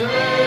is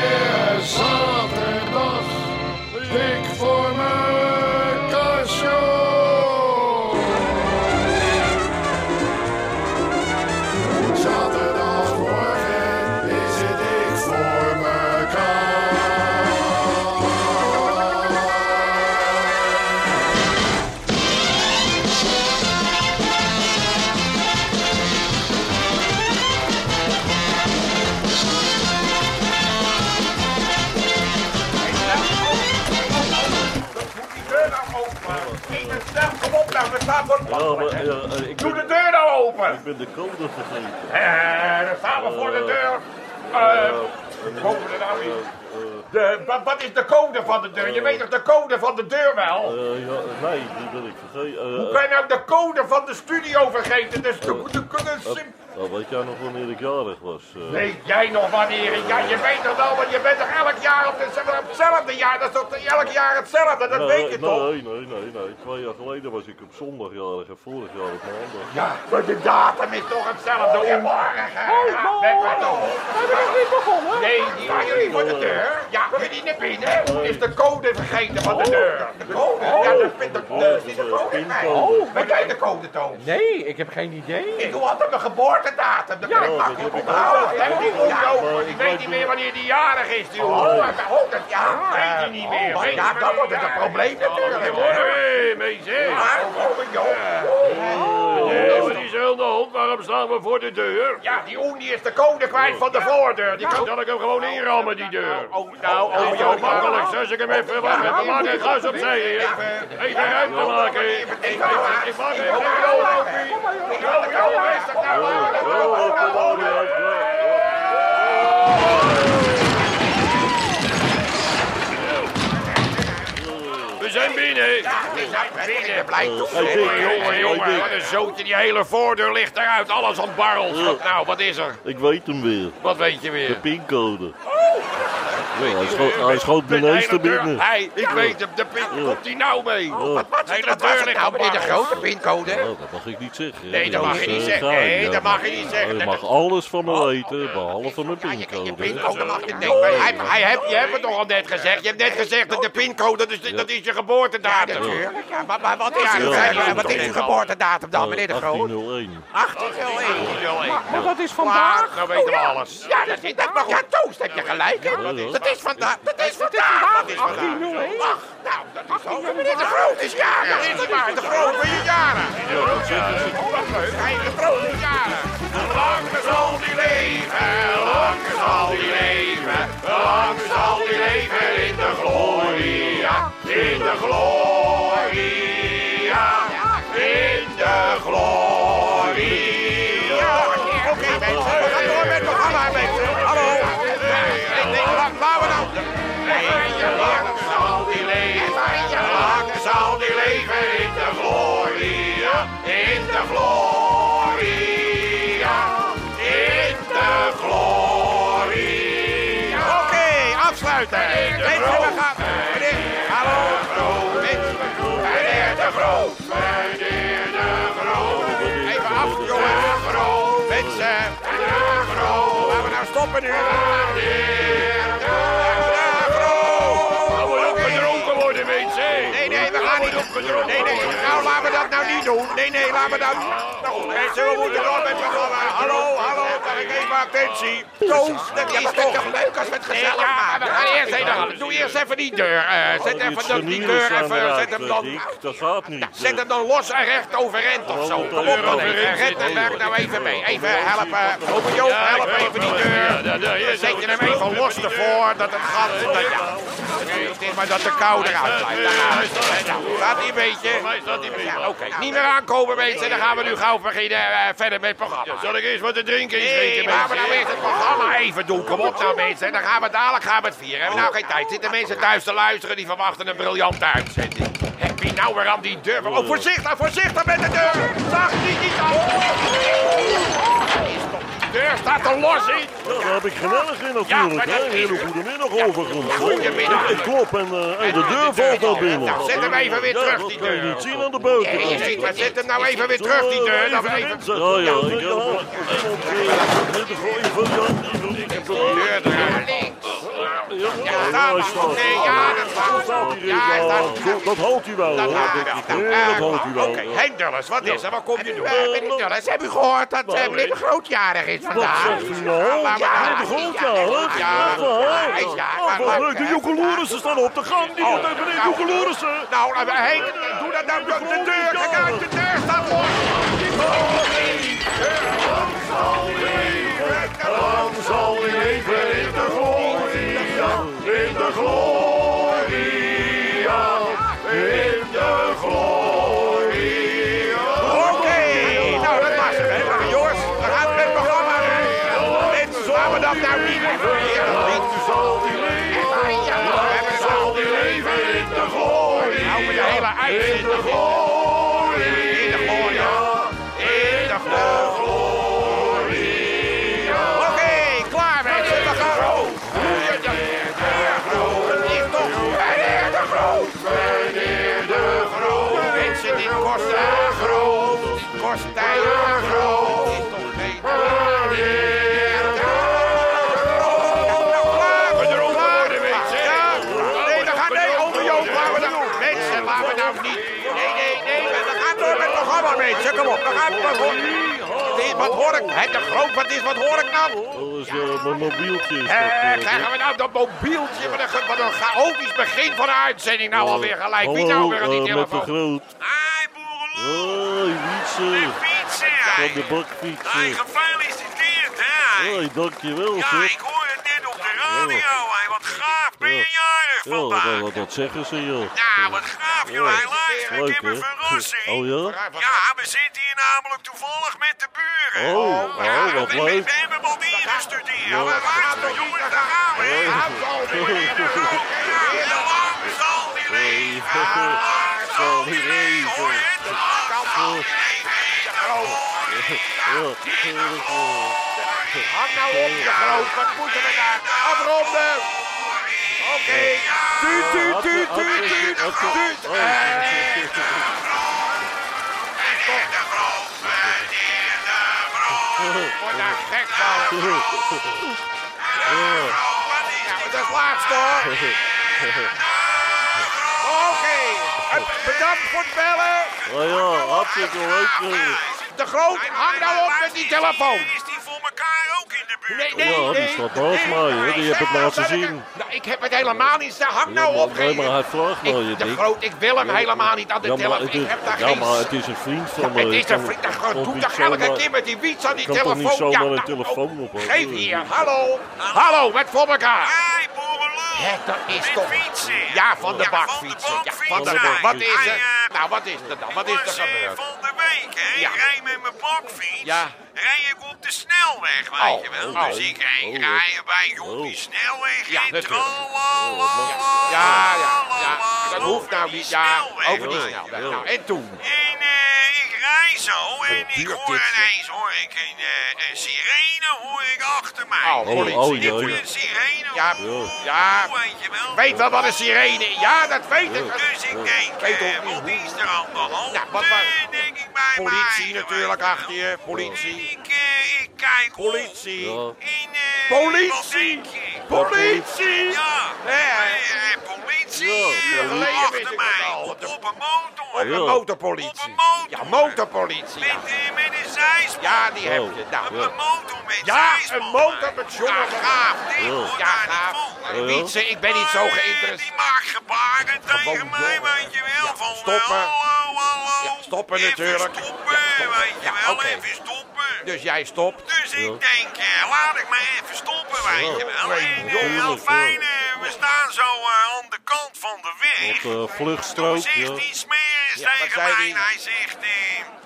voor het Ja, maar bankje. ja, ik, Doe ben, de deur nou open. ik ben de code vergeten. Eh, dan staan we voor de deur. Eh, nou? De, wat, wat is de code van de deur? Je weet toch de code van de deur wel? Eh, ja, nee, die ben ik vergeten. Eh, Hoe kan je nou de code van de studio vergeten? Dus de, de, de, sim- eh, weet jij nog wanneer ik jarig was? Eh, Weet jij nog wanneer? Ja, je weet toch wel, want je bent toch elk jaar op, de, op hetzelfde jaar? Dat is toch elk jaar hetzelfde? Dat nee, weet je toch? Nee, nee, nee, nee. Twee jaar geleden was ik op zondag jarig en vorig jaar op maandag. Ja, maar de datum is toch hetzelfde. Goedemorgen. Weg maar toch. Hebben we nog niet begonnen? Nee, die waren jullie voor de deur. Ja, kun je niet naar binnen? Is de code vergeten van de deur? De code? Ja, de, de, de, de, is de code? Pincode. Weet jij de code, Toon? Nee, ik heb geen idee. Ik doe altijd mijn Dat kan ik dat heb onthouden. weet niet meer wanneer die jarig is, die jongen. Oh, oh, dat ja. Weet je niet meer. Oh, ja, dan wordt het een probleem natuurlijk. Hé. Maar, oh, joh. Er? Waarom staan we voor de deur? Ja, die Oen die is de code kwijt van de voordeur. Die kan Zal ik hem gewoon inrammen, die deur? Oh, nou, Oh, oh, joh, makkelijk. Zes ik hem even weg. We maken het gas opzij hier. Even ruimte maken. Even, Ik maak even Oh, joh, joh, is dat nou? Oh, oh, ja, ja. We zijn binnen. We zijn binnen, blijf toch. Jongen, jongen, Hey, wat een zootje. Die hele voordeur ligt eruit. Alles ontbarreld. Wat Nou, wat is er? Ik weet hem weer. Wat weet je De weer? pincode. Ja, hij, schoot, hij schoot me ineens te binnen. Hij, ik weet hem. De pin komt hij nou mee. Oh, Wat De is hele het deur nou, ligt meneer de ontbarreld. grote pincode? Oh, dat mag ik niet zeggen. Nee, dat mag je niet zeggen. Nee, ja. dat mag je niet zeggen. Je mag alles van me weten, behalve mijn pincode. pincode mag je niet. Hij, je hebt het toch al net gezegd. Je hebt net gezegd dat de pincode, dat is, dat is je geboortedatum. Ja, maar, maar wat is, Ja. uw, wat is uw geboortedatum dan, meneer de Groot? 1801. 1801. Maar wat is vandaag? Nou weten we alles. Ja, dat is dat mag ja, Toost, heb je gelijk. hè? Dat is vandaag. Dat is vandaag. Dat is vandaag. 1801? Ach, nou, dat is ook. Meneer de Groot is jarig. Dat is waar. De Groot ben je. Oh, leuk. Hij is de Groot is jarig. Lang zal die leven, lang zal die leven, lang zal die leven in de de gloria, in de gloria. Oké mensen, we gaan door met het programma mensen. Hallo. Nee, laat- laten we nou. Lang zal die leven, lang zal die leven in de gloria, in de gloria, in de gloria. Oké, afsluiten. Mensen, we gaan. Laten we Nee, nee, niet nee, nou laten we dat nou niet doen. Nee, nee, laten we dat. Nou, mensen, we moeten door met. Hallo, hallo, mag ik even attentie? Toos, dat is toch leuk als we het gezellig maken. we gaan eerst even, doe eerst even die deur. eh, zet Oh, even dat- die deur even, zet hem dan... Dat gaat niet. Zet hem dan los en recht overeind of zo. Kom op dan even. Red hem daar nou even mee. Even helpen. Ome Joop, help even die deur. Zet je hem even los ervoor, dat het gat... Het is maar dat de kou eruit blijft. Gaat. Nou, die een beetje? Ja, oké. Niet meer aankomen mensen, dan gaan we nu gauw beginnen eh, verder met het programma. Zal ik eerst wat te drinken Nee, inschenken, laten we nou mensen? eerst het programma even doen. Kom op nou mensen, dan gaan we dadelijk gaan we het vieren. Hebben we nou geen tijd? Zitten mensen thuis te luisteren die verwachten een briljante uitzending. Heb je nou weer aan die deur? Oh, voorzichtig, voorzichtig met de deur! Zag niet aan! De deur staat er los in! Ja, daar heb ik geweldig in Ja, natuurlijk. dat hè. Een hele goede middag overigens. hè. Goedemiddag. Ik, ik klop en, eh, en de deur valt naar binnen. Nou, zet hem even weer Ja, terug, dat die kan je deur. niet zien aan de Nee, buitenkant. je ziet, maar zet hem nou even weer terug, die deur. Dan even... Ja, ja, ik heb. Ik heb De deur eruit. gaan we. hij staat. Oké, ja, dat hij, Ja, dat- dat houdt hij wel. Dat houdt denk wel. Nee, eh. Oké. Henk Dulles, wat is er? Wat kom je doen? Eh, Meneer Dulles, heb u gehoord dat eh, meneer Grootjarig is vandaag? zegt u nou? Ja, grootjarig? Ja, Ja, hij is jarig. Oh, wat. De hè, Joekeloerissen staan op de gang. Die Oh, moet even meneer Joekeloerissen. Nou, nou, Henk, doe dat nou. De, de deur, kijk uit, de de in de gloria, In de gloria. In de gloria. Oké, klaar mensen. We gaan. Meneer de Groot. Het is toch meneer de Groot. Meneer de Groot. Mensen, dit kost te groot. Kost te groot. Wat hoor. Wat is- Wat hoor ik? Het de groot, wat is, wat hoor ik nou? Dat is eh, mijn mobieltje. is dat, Eh, eh, krijgen we nou dat mobieltje? Wat een, wat een chaotisch begin van de uitzending nou alweer gelijk. Wie nou weer aan die eh, met de telefoon? groot. Hi, boerenlul. Hoi, Wietse. Fietsen, Van hij. de bakfietsen. gefeliciteerd, hè. hij. Hoi, dankjewel, Ja, zeg. ik hoor het net op de radio, Wat Ja, zeggen ze, joh. Ja, wat gaaf, joh. Hij luister, ik Leuk, heb een verrassing. Oh ja? Ja, we zitten hier namelijk toevallig met de buren. Oh, Ja, oh, wat we, we- leuk. we hebben wat ingestudeerd. Ja, Ja, maar jongens, daar gaan we, hè. Ja, lang zal die leven. Lang zal die leven. Hoor je het? Lang zal die leven. Hang nou op, je groot. Wat moeten we daar? Afronden. Tuut. Word daar gek van. Ja, maar dat. Oké. Eh, Bedankt voor het bellen. Oh ja, hartstikke leuk. eh. De Groot, hang nou op met die telefoon. Voor elkaar ook in de buurt? Nee, nee, Ja, die nee. staat naast nee, mij, hè. nee, Die heb ik nee, laten zien. ik- Nou, ik heb het helemaal niet staan. Hang nou op. Nee, maar geen- hij vraagt naar je, Ik, de. Groot, ik wil hem helemaal niet aan de telefoon. Ik is, heb daar ja, maar het is een vriend van me. Het Ik is een kan- vriend. Kan doet niet toch elke keer met die wiets aan die kan toch telefoon. niet zomaar een nou, telefoon op, oh, hoor. Geef hier. Hallo. Hallo, met voor elkaar. Hey, boerenlul. Hè, dat is toch... fietsen. Ja, van de Ja, bakfietsen. Ja, van de bakfietsen. Wat is er? eh, Nou, wat is er dan? Wat is er eh, gebeurd? Van de week, hè. Ja. Ik reed met mijn bakfiets. Ja. Rijd ik op de snelweg, weet Oh, je wel. oh, dus ik reed oh. rijden bij op die snelweg. Ja, in Ja, ja, ja. Dat hoeft nou niet. Ja, over die snelweg. Nou, en toen? En eh, ik rij zo en ik hoor ineens hoor ik een, eh, een sirene hoor ik achter mij. Oh, politie. oh, een sirene. Ja, ja. Weet je wel. Weet wel wat een sirene is? Ja, dat weet ik. Dus ik denk, niet wat hoe. is er aan de hand? Ja, wat Politie natuurlijk achter je. Politie. Ik, eh, ik kijk op. Politie. Ja. In, eh, Politie. Politie. Ja, Nee, politie achter mij. Op, een motor. Op een motorpolitie. Op een motor. Ja, motorpolitie. Met, Ja, die heb Oh. je. Nou, Een motor met Ja, een motor met jongen. Ja, gaaf. Ja. gaaf. Eh, Wietse, ik ben niet zo geïnteresseerd. Die maakt gebaren tegen mij, jongen. weet je wel. Ja, van, stoppen. eh, hallo, hallo. Ja, stoppen Even natuurlijk. stoppen, Ja, stoppen. weet je Ja, wel. Even stoppen. Dus jij stopt. Dus ik denk, eh, laat ik maar even stoppen, weet je wel. En jongen, eh, heel fijn, eh, we staan zo aan de kant van de weg. Op de Toen vluchtstrook, zegt ja. die smeris tegen mij hij zegt...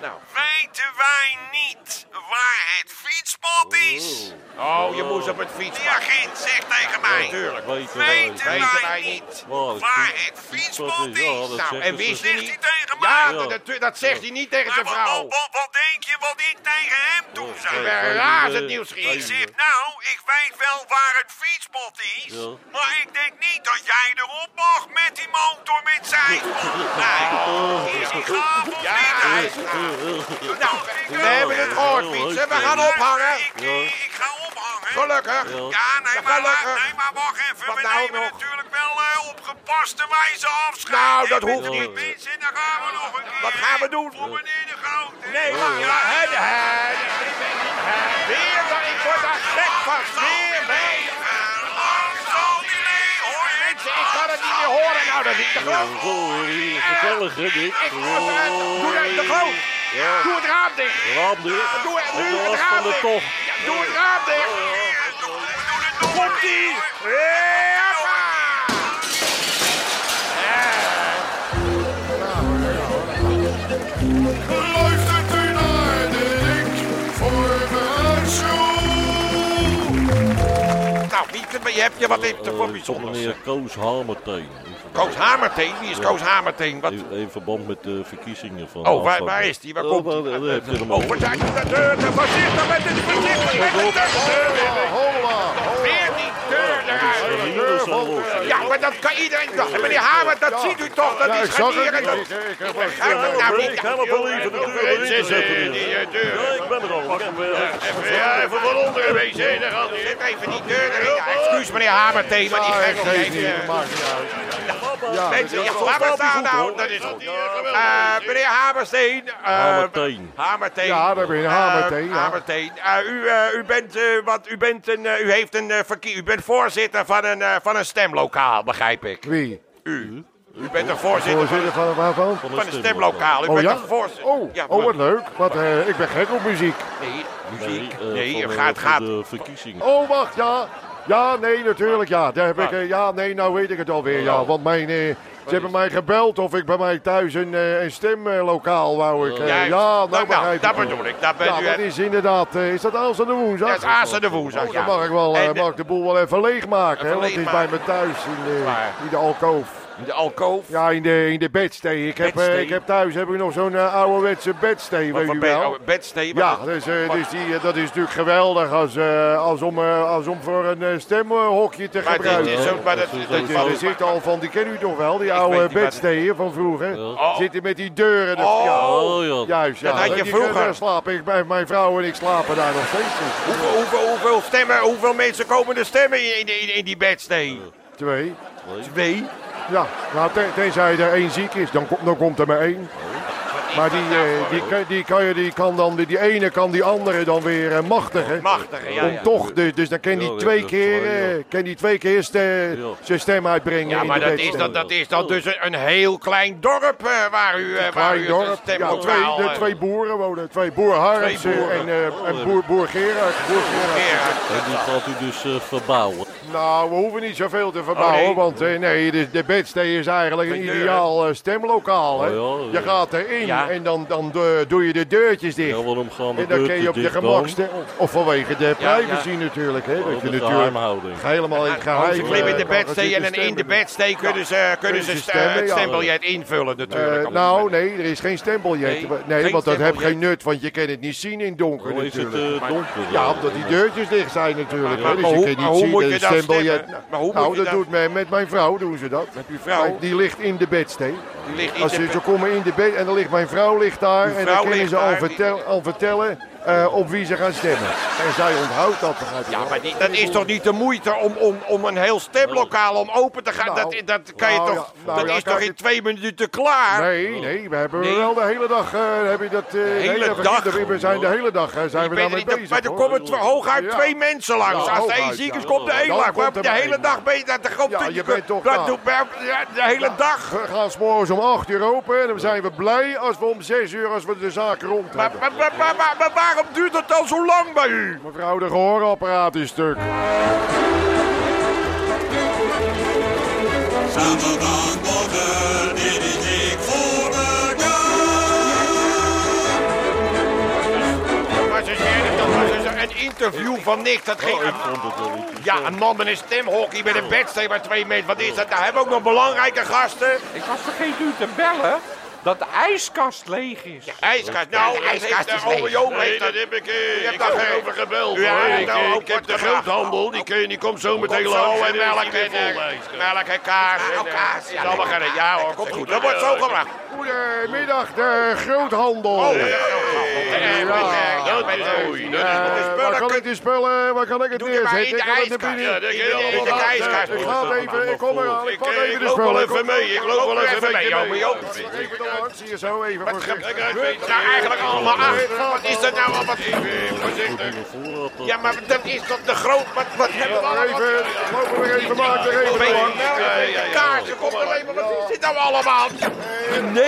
Nou. Weten wij niet waar het fietspad is? Oh, je moest op het Die fietspad. agent zegt tegen mij... Natuurlijk. Weten wij. Niet Waar het waar fiets- het fietspad fietspad is, ja, Nou, en wist hij Zegt hij tegen mij? Ja, Ja. dat, dat zegt hij niet tegen zijn vrouw. wat, wat, wat denk je wat ik tegen hem toen zei? Ik ben Ja, razend ja, nieuwsgierig. Ik zeg, nou, ik weet wel waar het fietspad is. Ja. Maar ik denk niet dat jij erop mag met die motor met zijn. Nee, is die gaaf of Ja, niet? hij hè? is gaaf. Nou, we Ja, hebben het gehoord, fietsen. We gaan ja. Ophangen. Ik, ik ga ophangen. Gelukkig. Ja, nee, maar, Gelukkig. nee, maar wacht even. Wat we nou nemen nog? natuurlijk wel eh, op gepaste wijze afscheid. Nou, dat hoeft niet. Mensen, dan gaan we nog een keer. Wat gaan we doen? Voor meneer de Groot. Nee, maar ja, hè, hè, weer, dat- ik word daar gek van. Weer. Mensen, ik kan het niet meer horen. Nou, dat is hier, gezellig hè dit. Ik de, de groot. Ja, Doe het raam dicht. raam dicht. Doe het nu het raam dicht. Ja, doe het raam dicht. Komt-ie. Hoppa. Nou, wie, je hebt je wat heeft er voor Eh, bijzonders? Meneer Koos Hamerteen. Koos Hamerteen, wie is Koos Hamerteen? Wat? In, in verband met de verkiezingen van... Oh, waar, waar is die? Waar Oh, komt die? daar heb je hem. Oh, vertel de deur, de voorzichtig met de voorzichtig met de deur. Hola, Weer die Ja, maar dat kan iedereen toch. Meneer Hamer, dat ziet u toch? Dat is niet. Ik- ik het help wel even de deur erin te zetten. Die deur. Ja, ik ben er al. Ja, even van onder gaat hij. Zet even die deur erin. Excuus meneer Hamerteen, maar die geeft nog geeft even... Ja, Mensen, maar staat staan nou. Dat is goed. Eh, meneer Hamersteen. eh, Hamerteen. Hamerteen. Ja, daar ben je, Hamerteen, ja. Hamerteen. U, eh, u bent, eh, wat, u bent een, eh, u heeft een eh, verkie- u bent voorzitter van een, eh, van een stemlokaal, begrijp ik. Wie? U. U bent een voorzitter van, Voorzitter van waarvan? van een stemlokaal. U Oh bent ja? een voorzitter. Oh, Ja, oh wat leuk. Wat, eh, ik ben gek op muziek. Nee, muziek. Nee, Nee, van, het gaat, van gaat. de verkiezingen. Oh, wacht, ja. Ja, nee, natuurlijk, ja. Daar heb ik, eh, ja, nee, nou weet ik het alweer, ja. Want mijn, eh, ze hebben mij gebeld of ik bij mij thuis een, eh, een stemlokaal wou ik. eh, Juist. ja, nou nou, begrijp dat ik. bedoel ik. Dat bent Ja, u. dat is inderdaad, eh, is dat aanstaande woensdag? Dat is aanstaande woensdag, Oh, ja. dan mag ik wel eh, de- mag ik de boel wel even leegmaken, hè, Even want het is bij leegmaken. me thuis in de, Waar? in de alkoof. De alkoof. Ja, in de, in de bedstee. Ik heb, eh, ik heb thuis heb ik nog zo'n eh, ouderwetse bedstee, weet Wat u je? wel. Bedstee. Ja, wat- dus, eh, dus die, dat is natuurlijk geweldig als, als, om, als om voor een stemhokje te Maar dit gebruiken. is zo, maar dat, Dat is dat- zo- Ja, dat- er zit al van, die kennen u toch wel, die oude bedsteeën van vroeger. Oh. Zitten met die deuren. Dus, Oh. ja, Oh ja. juist, ja. Dat had je vroeger. slapen. Ik, mijn- mijn vrouw en ik slapen daar nog steeds in. Hoeveel, hoeveel, hoeveel stemmen, hoeveel mensen komen er stemmen in, in, in die bedstee? Twee. Twee. Ja, nou, ten- tenzij er één ziek is, dan, komt- dan komt er maar één. Maar die, eh, die, kan- die, kan je, die kan dan, die ene kan die andere dan weer eh, machtigen. Machtigen, ja, Om ja. toch, de, dus dan kan die dat twee keer, eh, kan die twee keer zijn stem uitbrengen Ja, maar dat is, dan, dat is dan dus een, heel klein dorp waar u, eh, waar u dorp. een Ja, twee, de twee boeren wonen. Twee boer Harms Twee boeren. en, eh, en boer, boer Gerard. Boer Gerard. En die gaat u dus eh, verbouwen. Nou, we hoeven niet zoveel te verbouwen, Oh, nee. want eh, nee, de, de bedstee is eigenlijk een ideaal eh, stemlokaal. Hè. Oh, ja. Je gaat erin Ja. en dan, dan doe- doe je de deurtjes dicht. Ja, waarom gaan de en dan kun je op je gemak. Of vanwege de privacy natuurlijk. Hè. Dat Oh, je de natuurlijk helemaal in het geheim... Ze klimmen in de eh, bedstee en in de bedstee kunnen ze, kunnen ze het stembiljet invullen natuurlijk. Eh, nou, nee, er is geen stembiljet. Nee, want dat heeft geen nut, want je kan het niet zien in donker is het natuurlijk. eh, donker? Ja, omdat die deurtjes dicht zijn natuurlijk. Dus je hoe- kan niet hoe zien moet dat je het Maar hoe moet nou, je dat doet men, met mijn vrouw doen ze dat. Met uw vrouw, die ligt in de bedstee. die ligt in Als de ze, ze komen in de bed en dan ligt mijn vrouw ligt daar. En dan kunnen ze al, vertel, al vertellen eh, op wie ze gaan stemmen. En zij onthoudt dat, begrijp Ja, maar die, dat is toch niet de moeite om, om, om een heel stemlokaal om open te gaan? Nou, dat, dat kan je nou toch, ja, nou dat ja, is toch in het- twee minuten klaar? Nee, nee, we hebben Nee. wel de hele dag, eh, heb je dat, eh, hele dag? We zijn de hele dag, zijn we daarmee bezig. maar er komen hooguit twee mensen langs. Ja, Als de een hooguit, ziek is, komt de een Dan langs. er de hele één. dag ben je dat Ja, je bent toch dat doet de hele dag. We gaan s'morgens om 8 uur open en dan zijn we blij als we om 6 uur als we de zaak rond Maar, hebben. maar waarom duurt het dan zo lang bij u? Mevrouw, de gehoorapparaat is stuk. Zaterdagmorgen, dit is dik voor dus een interview van niks. Dat ging, Oh, ik vond het wel iets. ja, een man met een stemhockey met een bedstee waar twee meter. Wat is dat? Nou, hebben we ook nog belangrijke gasten. Ik was vergeten u te bellen dat de ijskast leeg is. IJskast. Nou, de ijskast is Nee, heeft dat heb ik, eh, Je hebt daar erover gebeld. Ja, Ik, nou eh, ik heb de groothandel, die, kun, die komt zo meteen langs. en melk en, eh, melk en kaas. eh, kaas, geen- Ja hoor, komt goed. Dat wordt zo gebracht. Goedemiddag, de groothandel. Oh, ja. Waar kan ik die spullen, waar kan ik het neerzetten? Ik kan het naar binnen. Allemaal. Ik ga het even, ik kom eraan, ik Ik, pak eh, even ik de loop wel spullen. even mee. Ik loop wel even mee. Even door zie je zo even. Nou, eigenlijk allemaal acht. Wat is dat nou? Wat, Voorzichtig. Voorraad, ja, maar dat is toch de groot... Wat, wat hebben we allemaal? Even, lopen we even, maak er even ja. kaarsen, komt er even. Wat is dit nou allemaal?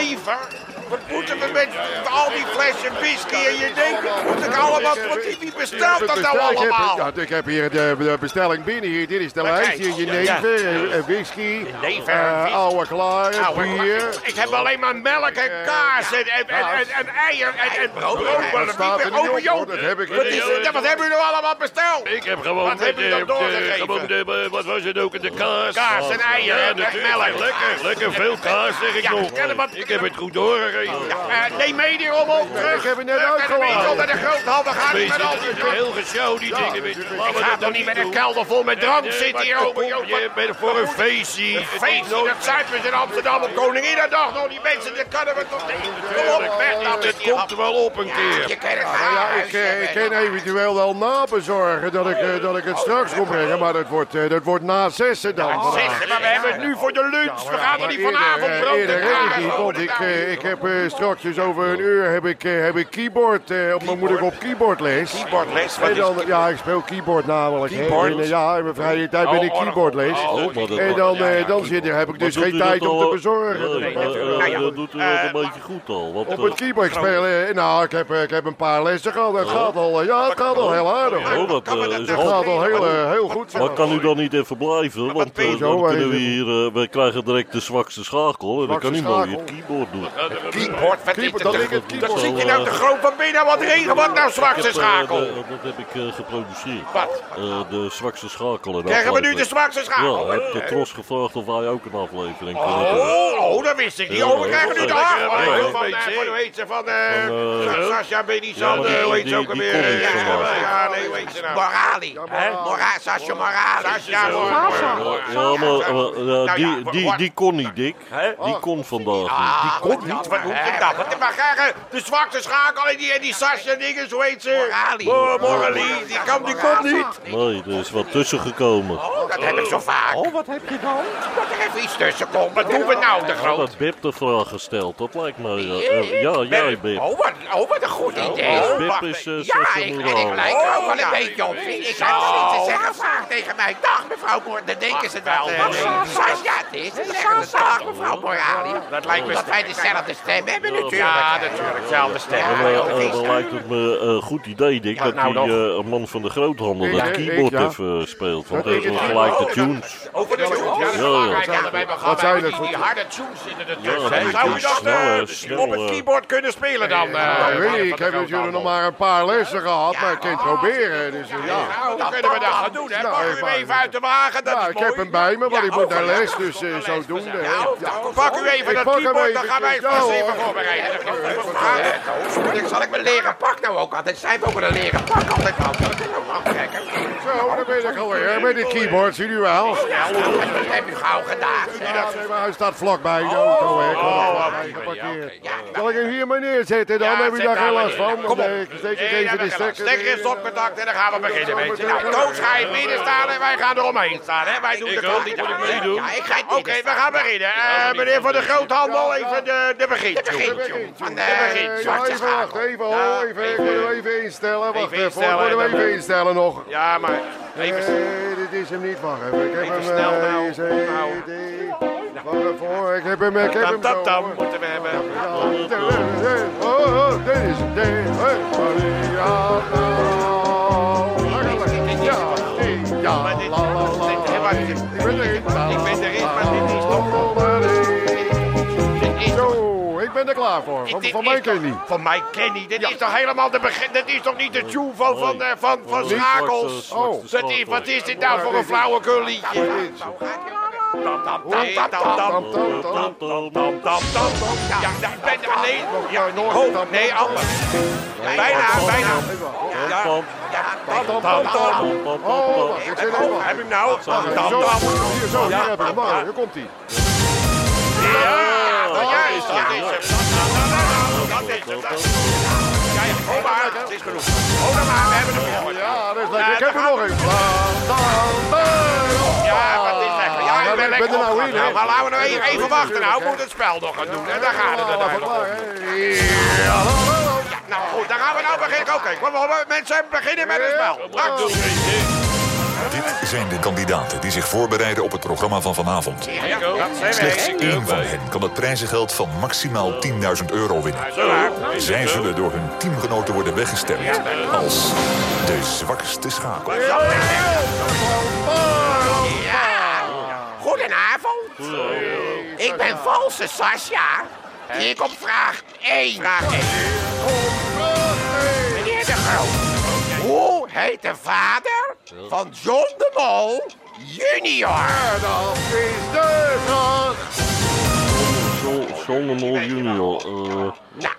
Jenever? Wat moeten we met al die flessen whisky en jenever? Moet ik allemaal... Wat, wie bestelt dat nou allemaal? ja, ik heb hier de, de bestelling binnen. Hier, dit is de lijst. Hier jenever, eh, eh, whisky, eh, whisky. oude klare, Nou, bier. Ik heb alleen maar melk en kaas en, en, en, en, en eier en, en brood. Dat staat er niet Ome op, Joop. hoor. Dat heb ik Wat, is, hebben jullie nou allemaal besteld? Ik heb gewoon Wat heb je de, doorgegeven? gewoon de, wat was het ook, de kaas. Kaas en eieren en melk. Lekker, lekker veel kaas zeg ik nog. Ik heb het goed doorgegeven. Eh, neem mee die rommel terug. ik heb het net Terug naar de uitgeladen. winkel, naar de groothandel. Ga niet met al heel die dingen. weet je. Laten we Ik ga toch niet met een kelder vol met drank Nee, zitten hier, Joop. Je bent voor een feestje. Is Feestje, dat zuipen ze in Amsterdam op Koninginnedag nog. Die mensen, dat kunnen we toch niet. Kom op, weg Het komt er wel op een keer. Je kent het ja, ik, eh, ik kan eventueel wel nabezorgen dat ik, eh, dat ik het straks kom brengen, maar dat wordt, eh, dat wordt na zessen dan. Maar we hebben het nu voor de lunch. We gaan er niet vanavond brood eh, en ik kaas ik, tafel. Ik heb eh, straks over een uur heb ik, eh, heb ik keyboard, eh, op, dan moet ik op keyboardles. Keyboardles, wat En is dan, ja, ik speel keyboard namelijk. hè. Keyboard? Eh, ja, in mijn vrije tijd ben ik Oh, oh, keyboardles. oh, Oh, maar dat- En dan, dan zit er, heb ik dus geen tijd om te bezorgen. Nee, Dat ik- maar, ja, dat doet u een beetje goed al. Want, Op het keyboard spelen, eh, nou, ik heb, ik heb een paar lessen gehad. Het gaat al, ja, het gaat al heel aardig. oh, dat Het gaat al heel, heel goed. Maar kan u dan niet even blijven? Want je dan kunnen we hier, we krijgen direct de zwakste schakel. En dan kan u Zwakste mooi schakel? het keyboard doen. Keyboard, wat is Keyboard, het? dat ik het Dat zit je nou te groot van binnen. Wat regen, wat nou zwakste eh, schakel? dat heb ik eh, geproduceerd. Wat? Eh, de zwakste schakel. Krijgen we nu de aflevering. zwakste schakel? Ja, ik heb de Tros gevraagd of wij ook een aflevering. Oh, oh, dat wist ik niet. Oh, we krijgen nu de ja, Oh, van, eh, hoe heet ze, van, eh, eh, Sascha die- hoe heet ze die- ook die alweer? kon niet Ja, nee, hoe heet ze nou? Morali. Mora, Sascha Morali. Sascha Morali. Ja, maar eh, eh, die, die, die kon niet, Dick. Die kon vandaag niet. Ah, komt niet. Dat? Wat, maar krijgen de zwakste schakel en die, en die Sascha dingen, zo heet ze. Morali. Morali, die, kan, die komt niet. Nee, er is wat tussen gekomen. Oh, dat heb ik zo vaak. Oh, wat heb je dan? Dat er even iets tussen komt. Wat doen we nou, de Ja, groot? dat Bip de vraag gesteld, dat lijkt me... eh, eh, ja, jij Bip. Oh, wat, oh, wat een goed idee. Oh, Bip is, eh, ja, ik, ik lijk er ook wel een beetje op. Ik heb wel iets te zeggen vraag tegen mij. Dag, mevrouw Moor. Dan denken ze dat... eh Sascha het is. Dag, mevrouw Morali. Dat lijkt me... Dat wij dezelfde stem hebben natuurlijk. Ja, natuurlijk. Dezelfde stem. En, eh, eh, dan lijkt het me een goed idee, Dick, dat nou die eh, man van de groothandel dat eh, keyboard ja. even speelt. Want Dat hij heeft het- gelijk de tunes. Over de tunes. Ja, dat Ja, ja. Ja, Wat zijn die, het die voor- harde tunes zitten er Ja, tussen. Zou u die dat eh, op het keyboard kunnen spelen dan? eh, Ja, ik heb natuurlijk nog maar een paar lessen gehad, maar ik kan het proberen. Dus eh, ja. Nou, dan kunnen we dat gaan doen, hè? Nou, Pak u even- hem even uit de wagen, dat Ja, ik heb hem bij me, want Ja, ik moet oh, naar ja. les, dus eh, zodoende. hè. Ja, Ja. pak u even dat keyboard, dan gaan wij even voorbereiden. Ik zal ik mijn leren pak nou ook altijd. Zij hebben ook een leren pak altijd aan. Dat is ook aftrekken. Zo, daar ben ik alweer met de keyboard, zie u wel. Dat heb u gauw gedaan. Nee, maar hij staat vlakbij de auto, hè. Oh, geparkeerd. Zal ik hem hier maar neerzetten, dan heb je daar geen last van. Kom Dan, op. je stekker Stekker is stopcontact en dan gaan we beginnen, weet je. Nou, Toos ga je midden staan en wij gaan eromheen staan, hè. Wij doen de moet ik meedoen? Ja, ik ga het Oké, we gaan beginnen. Eh, meneer van de Groothandel, even de, de begin. Van de. Eh, ja, Zwarte even even, Ja, even, hem even instellen. Wacht Even even, instellen, ik moet hem dan- even instellen nog. Ja, maar even... Nee, dit is hem niet, wacht even. Ik heb hem, snel eh, nou. even- Nou. Wacht even hoor, ik heb hem, ik heb hem zo. moeten we hebben. Ja, Oh, oh, dit is het. nou. Ja, ja, ben erin. Ik ben ben er klaar voor. Van, van mij toch- ken niet. Van mij Kenny. Dit is toch helemaal de begin. Dit is toch niet de tune van, van, eh, van, van Nee, schakels? Oh. Dat is, wat is dit nou voor een flauwekul liedje? Ja, ja, ik ben er alleen. Ja, tam, nee, anders. Bijna, bijna. Ja, ja, Oh, Oh, heb ik nou? Hier, zo, Ja. Nou, Hier komt hij. Ja, dat is hem. Dat is hem. Dat is maar, het is genoeg. Dan maar, we hebben hem. Ja, dat is lekker. Ik heb er nog een. Ja, wat is lekker. Ja, ik ben lekker er nou Maar laten we nou even, wachten nou. We moeten het spel nog gaan doen. En daar gaat het uiteindelijk om. Ja, nou goed, dan gaan we nou beginnen. Oké, kom op, mensen, beginnen met het spel. Dit zijn de kandidaten die zich voorbereiden op het programma van vanavond. Ja, dat zijn Slechts één van hen kan het prijzengeld van maximaal 10.000 euro winnen. Zij zullen door hun teamgenoten worden weggestemd als de zwakste schakel. Ja, goedenavond. Ik ben valse Sascha. Ik op vraag 1. Vraag 1. Meneer de Groot. Heet de vader van John de Mol junior? Dat is de. John, John de Mol junior. eh, Nou,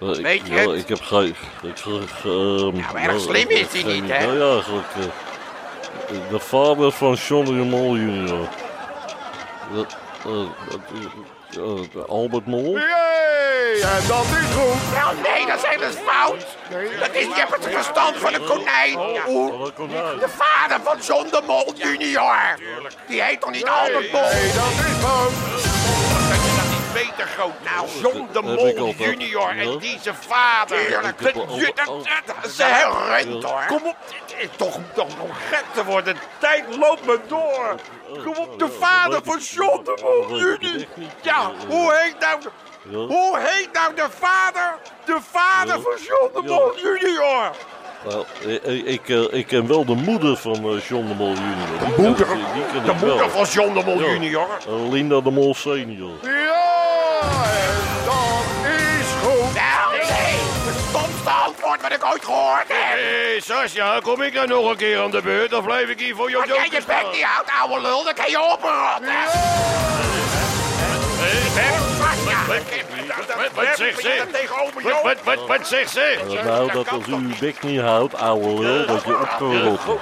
eh, ik, Weet je ja, het? ik heb geen... Ik zeg... ehm, Nou, erg slim is hij niet, hè? idee eigenlijk. eh. de vader van John de Mol junior. Dat, eh, dat eh, Albert Mol? Jee, en dat is goed. nou nee, dat is helemaal fout. Dat is, je hebt het verstand van een konijn. Komt uit. De vader van John de Mol junior. Die heet toch niet Albert Mol? Nee, dat is fout. Dat je dat niet beter groot. Nou, John de Mol junior en die zijn vader. Je- dat- is heel rent hoor. Kom op, dit is toch, toch nog gek te worden. De tijd loopt me door. Kom op, de vader van John de Mol junior. Ja, hoe heet nou... de-. Hoe heet nou de vader? De vader van John de. Mol junior. Nou, ik, ik, eh, ik ken wel de moeder van John de Mol junior. Die moeder? die De wel. moeder van John de Mol junior. Linda de Mol senior. Ja, ik ooit gehoord heb. Hé, Sascha, kom ik nou nog een keer aan de beurt? Dan blijf ik hier voor jou Als jij je joker bek niet houdt, ouwe lul, dan kan je oprotten. Wat- wat zegt ze? Wat, wat, wat, wat zegt ze? Nou, dat als u uw bek niet houdt, ouwe lul, dat je op kan rotten.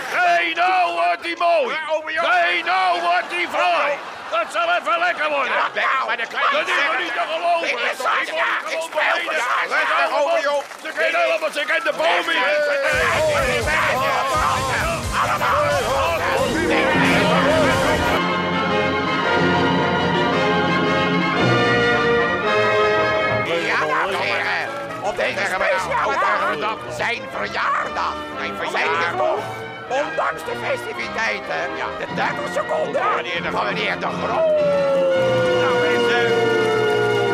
Hé, nou wordt die mooi. Nee, nou wordt die fraai. Dat zal even lekker worden. Je Dat is toch niet te geloven? Ik speel voor Ze kennen helemaal, ze kennen de boom niet. Ja, dames en heren. Op deze speciale dag, zijn verjaardag. Zijn verjaardag. Ondanks de festiviteiten, de 30 seconden van meneer De Groot. Nou mensen,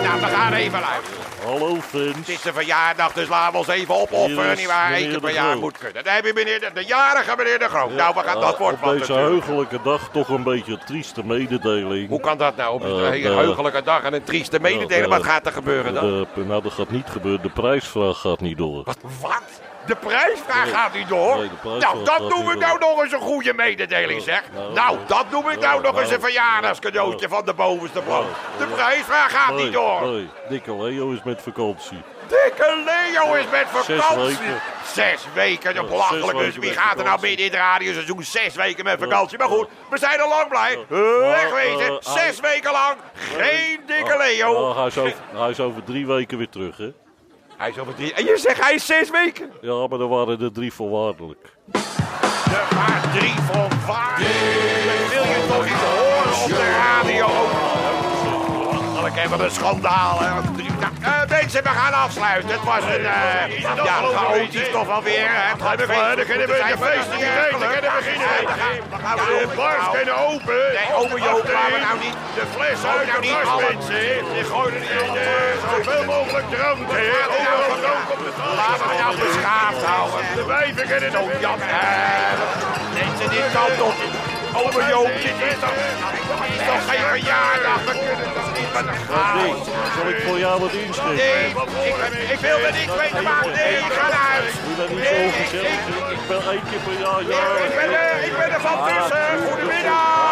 nou we gaan even luisteren. Hallo, Het is de verjaardag, dus laten we ons even opofferen, nietwaar? Eén meneer keer per jaar moet kunnen. Dan heb je meneer de, de jarige meneer De Groot. nou, we gaan dat Eh, wordt Op wat deze heugelijke dag toch een beetje een trieste mededeling. Hoe kan dat nou? Op een Eh, hele de- heugelijke dag en een trieste mededeling. eh, Wat gaat er gebeuren dan? De, nou, dat gaat niet gebeuren. De prijsvraag gaat niet door. Wat? De prijsvraag gaat niet door? Nee, nou, dat niet ik nou nog eens een goede mededeling, zeg. nou, Nou, nou, dat noem ik nou, nou nog eens nou, een verjaardagscadeautje van de bovenste plank. De prijsvraag gaat niet door. nee, Dikke Leo is met vakantie. Dikke Leo is met Zes vakantie. weken. Zes weken, dat Ja, belachelijk. zes Dus weken wie gaat er nou midden in het radioseizoen zes weken met vakantie? Maar goed, we zijn al lang blij. Wegwezen, eh, zes weken lang. Geen dikke Leo. Oh, hij, is over, hij is over drie weken weer terug, hè? Hij is over drie... En je zegt hij is zes weken? Ja, maar dan waren er drie voorwaardelijk. Er waren drie. Dat wil je toch niet horen op de radio? Even een schandaal. hè. Nou, mensen, we gaan afsluiten. Het was een eh, ja, chaotisch toch alweer. hè. Het gaat We er een beetje feesten. We kunnen beginnen. De weer bars kunnen open. Nee, ome Joop, we nou niet. De fles uit nou de niet bars, mensen. Die gooien in eh, zoveel mogelijk drank. hè. Overal drank op de Laten we nou beschaafd houden. De wijven kunnen er Jan, eh, mensen, dit kan toch. Over Joop, dit is toch, geen verjaardag? We kunnen toch niet met een chaos? Zal ik voor jou wat insteken? Nee, ik, wil er niks mee maar. Nee, ik ga uit. huis. Dat niet zo gezellig. Ik ben één keer per jaar. Ik ben er, ik ben er van Vissen. Goedemiddag.